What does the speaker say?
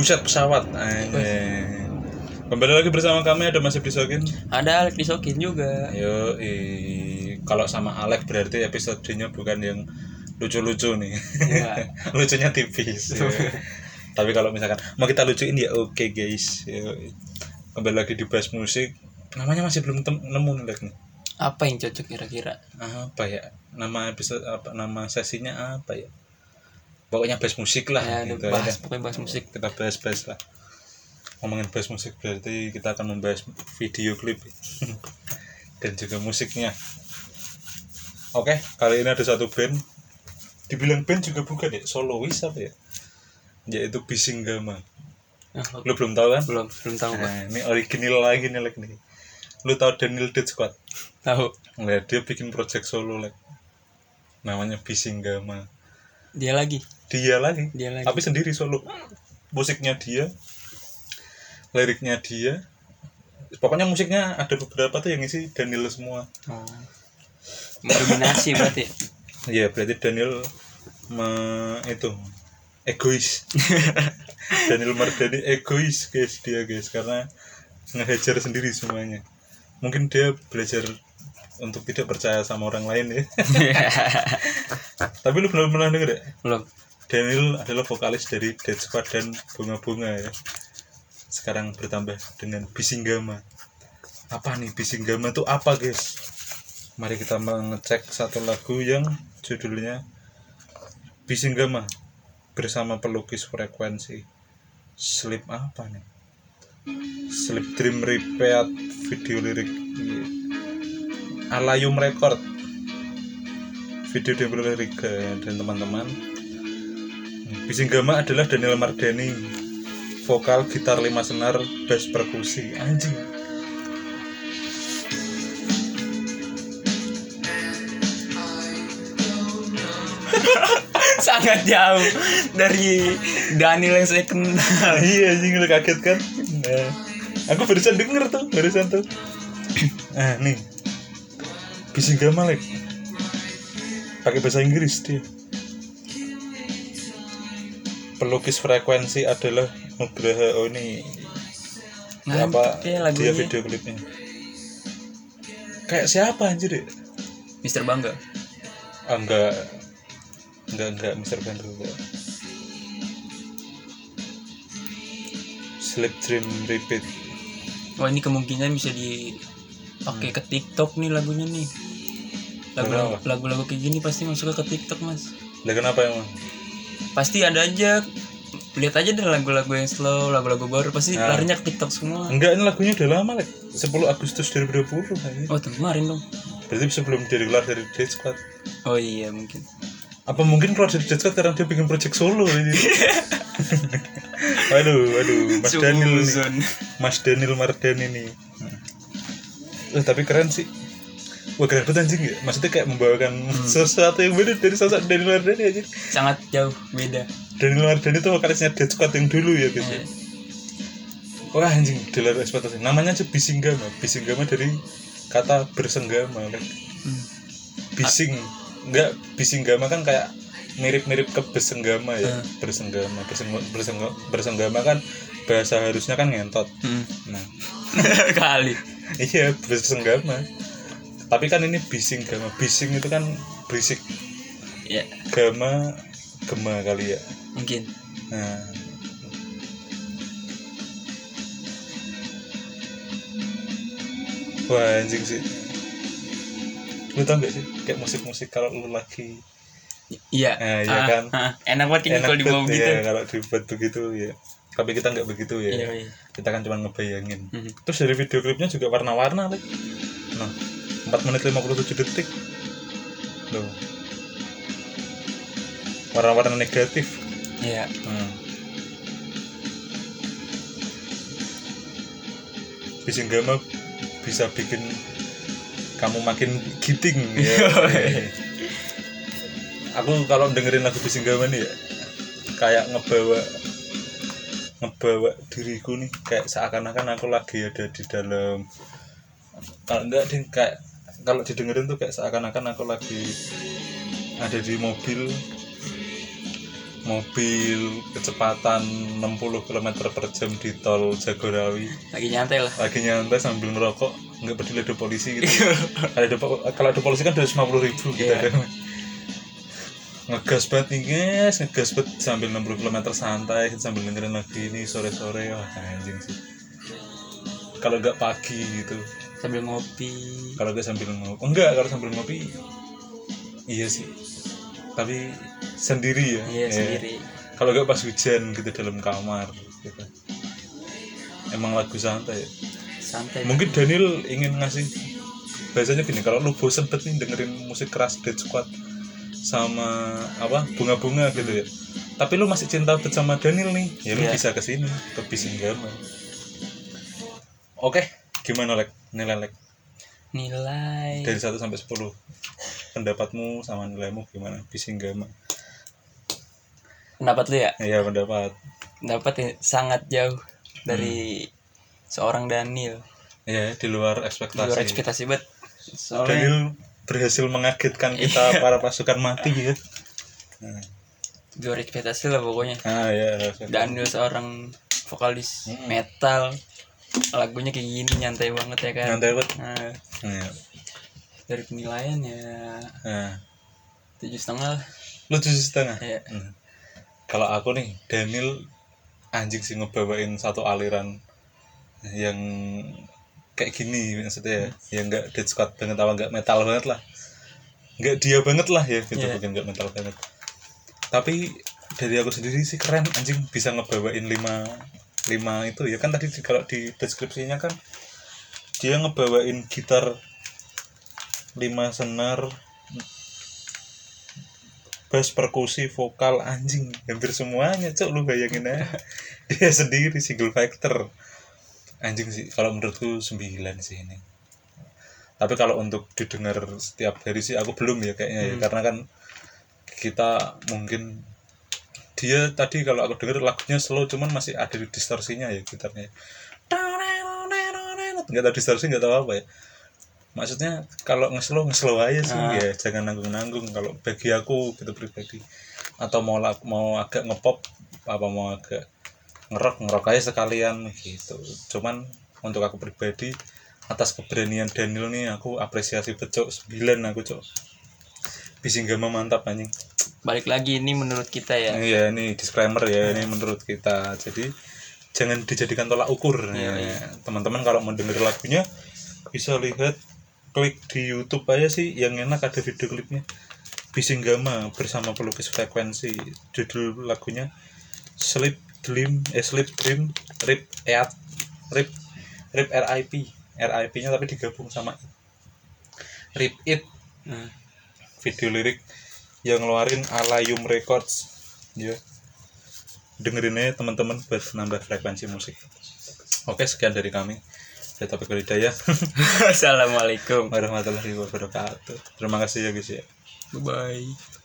Buset pesawat. Anjing. Kembali lagi bersama kami ada Mas Ebisokin. Ada Alex Disokin juga. Ayo, eh, kalau sama Alex berarti episodenya bukan yang lucu-lucu nih. Iya. Lucunya tipis. ya. Tapi kalau misalkan mau kita lucuin ya oke guys. Yo, Kembali lagi di bahas musik. Namanya masih belum nemu nih Lex, nih. Apa yang cocok kira-kira? Apa ya? Nama episode apa nama sesinya apa ya? Pokoknya bahas musik lah Ya, gitu bahas aja. pokoknya bahas musik. kita bahas-bahas lah. Ngomongin bahas musik berarti kita akan membahas video klip. Dan juga musiknya. Oke kali ini ada satu band. Dibilang band juga bukan ya solois apa ya? Yaitu Bisinggama Nah, lu belum tahu kan? Belum belum tahu nah, ini original lagi nih like nih. Lu tahu Daniel Dead Squad? Tahu. Nah, dia bikin project solo like namanya Bisinggama Dia lagi. dia lagi Dia lagi. tapi sendiri solo musiknya dia liriknya dia pokoknya musiknya ada beberapa tuh yang isi Daniel semua Oh. Mendominasi berarti. Iya berarti Daniel me, itu egois Daniel Mardani egois guys dia guys karena ngehajar sendiri semuanya mungkin dia belajar untuk tidak percaya sama orang lain ya tapi lu belum pernah denger ya belum. Daniel adalah vokalis dari Dead Squad dan Bunga-Bunga ya. Sekarang bertambah dengan Bisinggama. Apa nih Bisinggama itu apa guys? Mari kita mengecek satu lagu yang judulnya Bisinggama bersama pelukis frekuensi. Sleep apa nih? Sleep Dream Repeat video lirik Iya. Alayum Record. Video lirik eh, dan teman-teman. Bisinggama adalah Daniel Mardani vokal gitar lima senar bass perkusi. Anjing. Sangat jauh dari Daniel yang saya kenal. iya anjing lu kaget kan? Nah, aku barusan denger tuh barusan tuh. Ah nih Bisinggama lek. Pakai bahasa Inggris dia. Pelukis frekuensi adalah Nugraha oh ini. Apa? Mantap ya dia video klipnya. Kayak siapa anjir? Mister Bangga. Ah, enggak. Enggak enggak Mr. Band enggak. Sleep Dream Repeat. Wah ini kemungkinan bisa dipakai ke TikTok nih lagunya nih. Lagu-lagu lagu-lagu kayak gini pasti masuk ke TikTok mas. lah kenapa emang Pasti ada aja. Lihat aja deh lagu-lagu yang slow, lagu-lagu baru pasti Nah. larinya ke TikTok semua. enggak ini lagunya udah lama lah 10 Agustus 2020 aja. Oh tuh kemarin dong. berarti sebelum dia keluar dari Dead Squad Oh iya mungkin. apa mungkin keluar dari Dead Squad karena dia bikin project solo ini waduh waduh Mas Daniel nih. Mas Daniel Mardani nih Eh, tapi keren sih Wah keren banget anjing ya Maksudnya kayak membawakan sesuatu yang beda dari sosok Daniel Mardani aja Sangat jauh beda. Daniel Mardani itu vokalisnya Dead Squad yang dulu ya gitu Iya. Wah anjing di luar ekspektasi Namanya aja Bisinggama Bisinggama dari kata bersenggama kan Hmm. Bising Enggak Bisinggama kan kayak mirip-mirip ke besenggama ya Hmm. Bersenggama Berseng- berseng- Bersenggama kan bahasa harusnya kan ngentot Hmm. Nah Kali. Iya, bersenggama. Tapi kan ini bising gama. Bising itu kan berisik. Ya Gama gema kali ya. mungkin. Nah. Wah, anjing sih. Lu tau gak sih kayak musik-musik kalau lu lagi Iya. Nah, iya Ah, kan? ah. Enak banget ini kalau dibawa tuh, gitu. ya, kalau dibuat begitu ya. Tapi kita nggak begitu ya. Iya, iya. Kita kan cuma ngebayangin. Mhm. Terus dari video klipnya juga warna-warna Lik. Nah, 4 menit 57 detik. Loh. Warna-warna negatif. Iya. Hmm. Bisa bikin kamu makin giting ya. Aku kalau dengerin lagu Bisinggama nih ya kayak ngebawa ngebawa diriku nih kayak seakan-akan aku lagi ada di dalam kalau enggak ding kayak kalau didengerin tuh kayak seakan-akan aku lagi ada di mobil mobil kecepatan 60 km per jam di tol Jagorawi. Lagi nyantai lah. Lagi nyantai sambil ngerokok nggak peduli ada polisi gitu. Kalau ada kalau ada polisi kan 250 ribu gitu Iya. Ngegas banget nih guys. Ngegas banget sambil 60 km santai sambil dengerin lagi ini sore-sore. Wah anjing sih. Kalau nggak pagi gitu. Sambil ngopi. Kalau nggak sambil ngopi. Enggak kalau sambil ngopi iya sih. Tapi sendiri ya. Iya Eh, sendiri. kalau nggak pas hujan gitu dalam kamar gitu. Emang lagu santai ya. santai. Mungkin Daniel ingin ngasih. Biasanya gini kalau lu bosen banget nih dengerin musik keras Dead Squad sama apa bunga-bunga gitu ya. Tapi lu masih cinta sama Daniel nih. Ya lu Iya. bisa ke sini ke oke. Gimana lek? Nilai lek? Nilai. Dari 1 sampai 10 pendapatmu sama nilaimu gimana? Bisinggama pendapat lu ya? Ya pendapat. Pendapat sangat jauh dari seorang Daniel. Ya di luar di ekspektasi luar ekspektasi. banget. Soalnya Daniel berhasil mengagetkan kita Iya. para pasukan mati ya. Nah, di ekspektasi lah pokoknya. Ah ya Daniel seorang vokalis Mm-mm. metal. Lagunya kayak gini nyantai banget ya kan? Nyantai banget. Nah, Nah, dari penilaian ya. Nah. tujuh setengah lu tujuh setengah? Ya Hmm. kalau aku nih Daniel anjing sih ngebawain satu aliran yang kayak gini maksudnya ya. Yang nggak dead squad banget apa nggak metal banget lah. Nggak dia banget lah ya gitu Iya. bukan nggak metal banget. Tapi dari aku sendiri sih keren anjing bisa ngebawain lima lima itu. Ya kan tadi di- kalau di deskripsinya kan dia ngebawain gitar lima senar bass perkusi vokal anjing hampir semuanya cok lu bayangin aja. Dia sendiri single factor anjing sih kalau menurutku 9 sih ini. Tapi kalau untuk didengar setiap hari sih aku belum ya kayaknya ya. Hmm. karena kan kita mungkin dia tadi kalau aku denger lagunya slow cuman masih ada distorsinya ya gitarnya. Nggak tahu distorsi nggak tahu apa ya. Maksudnya kalau ngeslow ngeslow aja sih Ah. ya. Jangan nanggung nanggung kalau bagi aku gitu pribadi. Atau mau mau agak ngepop apa mau agak ngerok ngerok aja sekalian gitu. Cuman untuk aku pribadi atas keberanian Daniel nih aku apresiasi becok 9 aku cok. Bisinggama mantap anjing? Balik lagi ini menurut kita ya. Iya ini disclaimer ya ini menurut kita. Jadi jangan dijadikan tolak ukur. Iya, ya. iya. teman-teman kalau mau denger lagunya bisa lihat klik di YouTube aja sih yang enak ada video klipnya. Bisinggama bersama pelukis frekuensi. Judul lagunya Sleep Dream eh Sleep Dream Rip Eat Rip Rip RIP RIP nya tapi digabung sama Rip It. Nah, video lirik yang ngeluarin Alayum Records. Ya. Dengerin aja teman-teman buat nambah frekuensi musik. Oke sekian dari kami. Dari topik Hidayah. Assalamualaikum. Warahmatullahi wabarakatuh. Terima kasih ya guys ya. Bye bye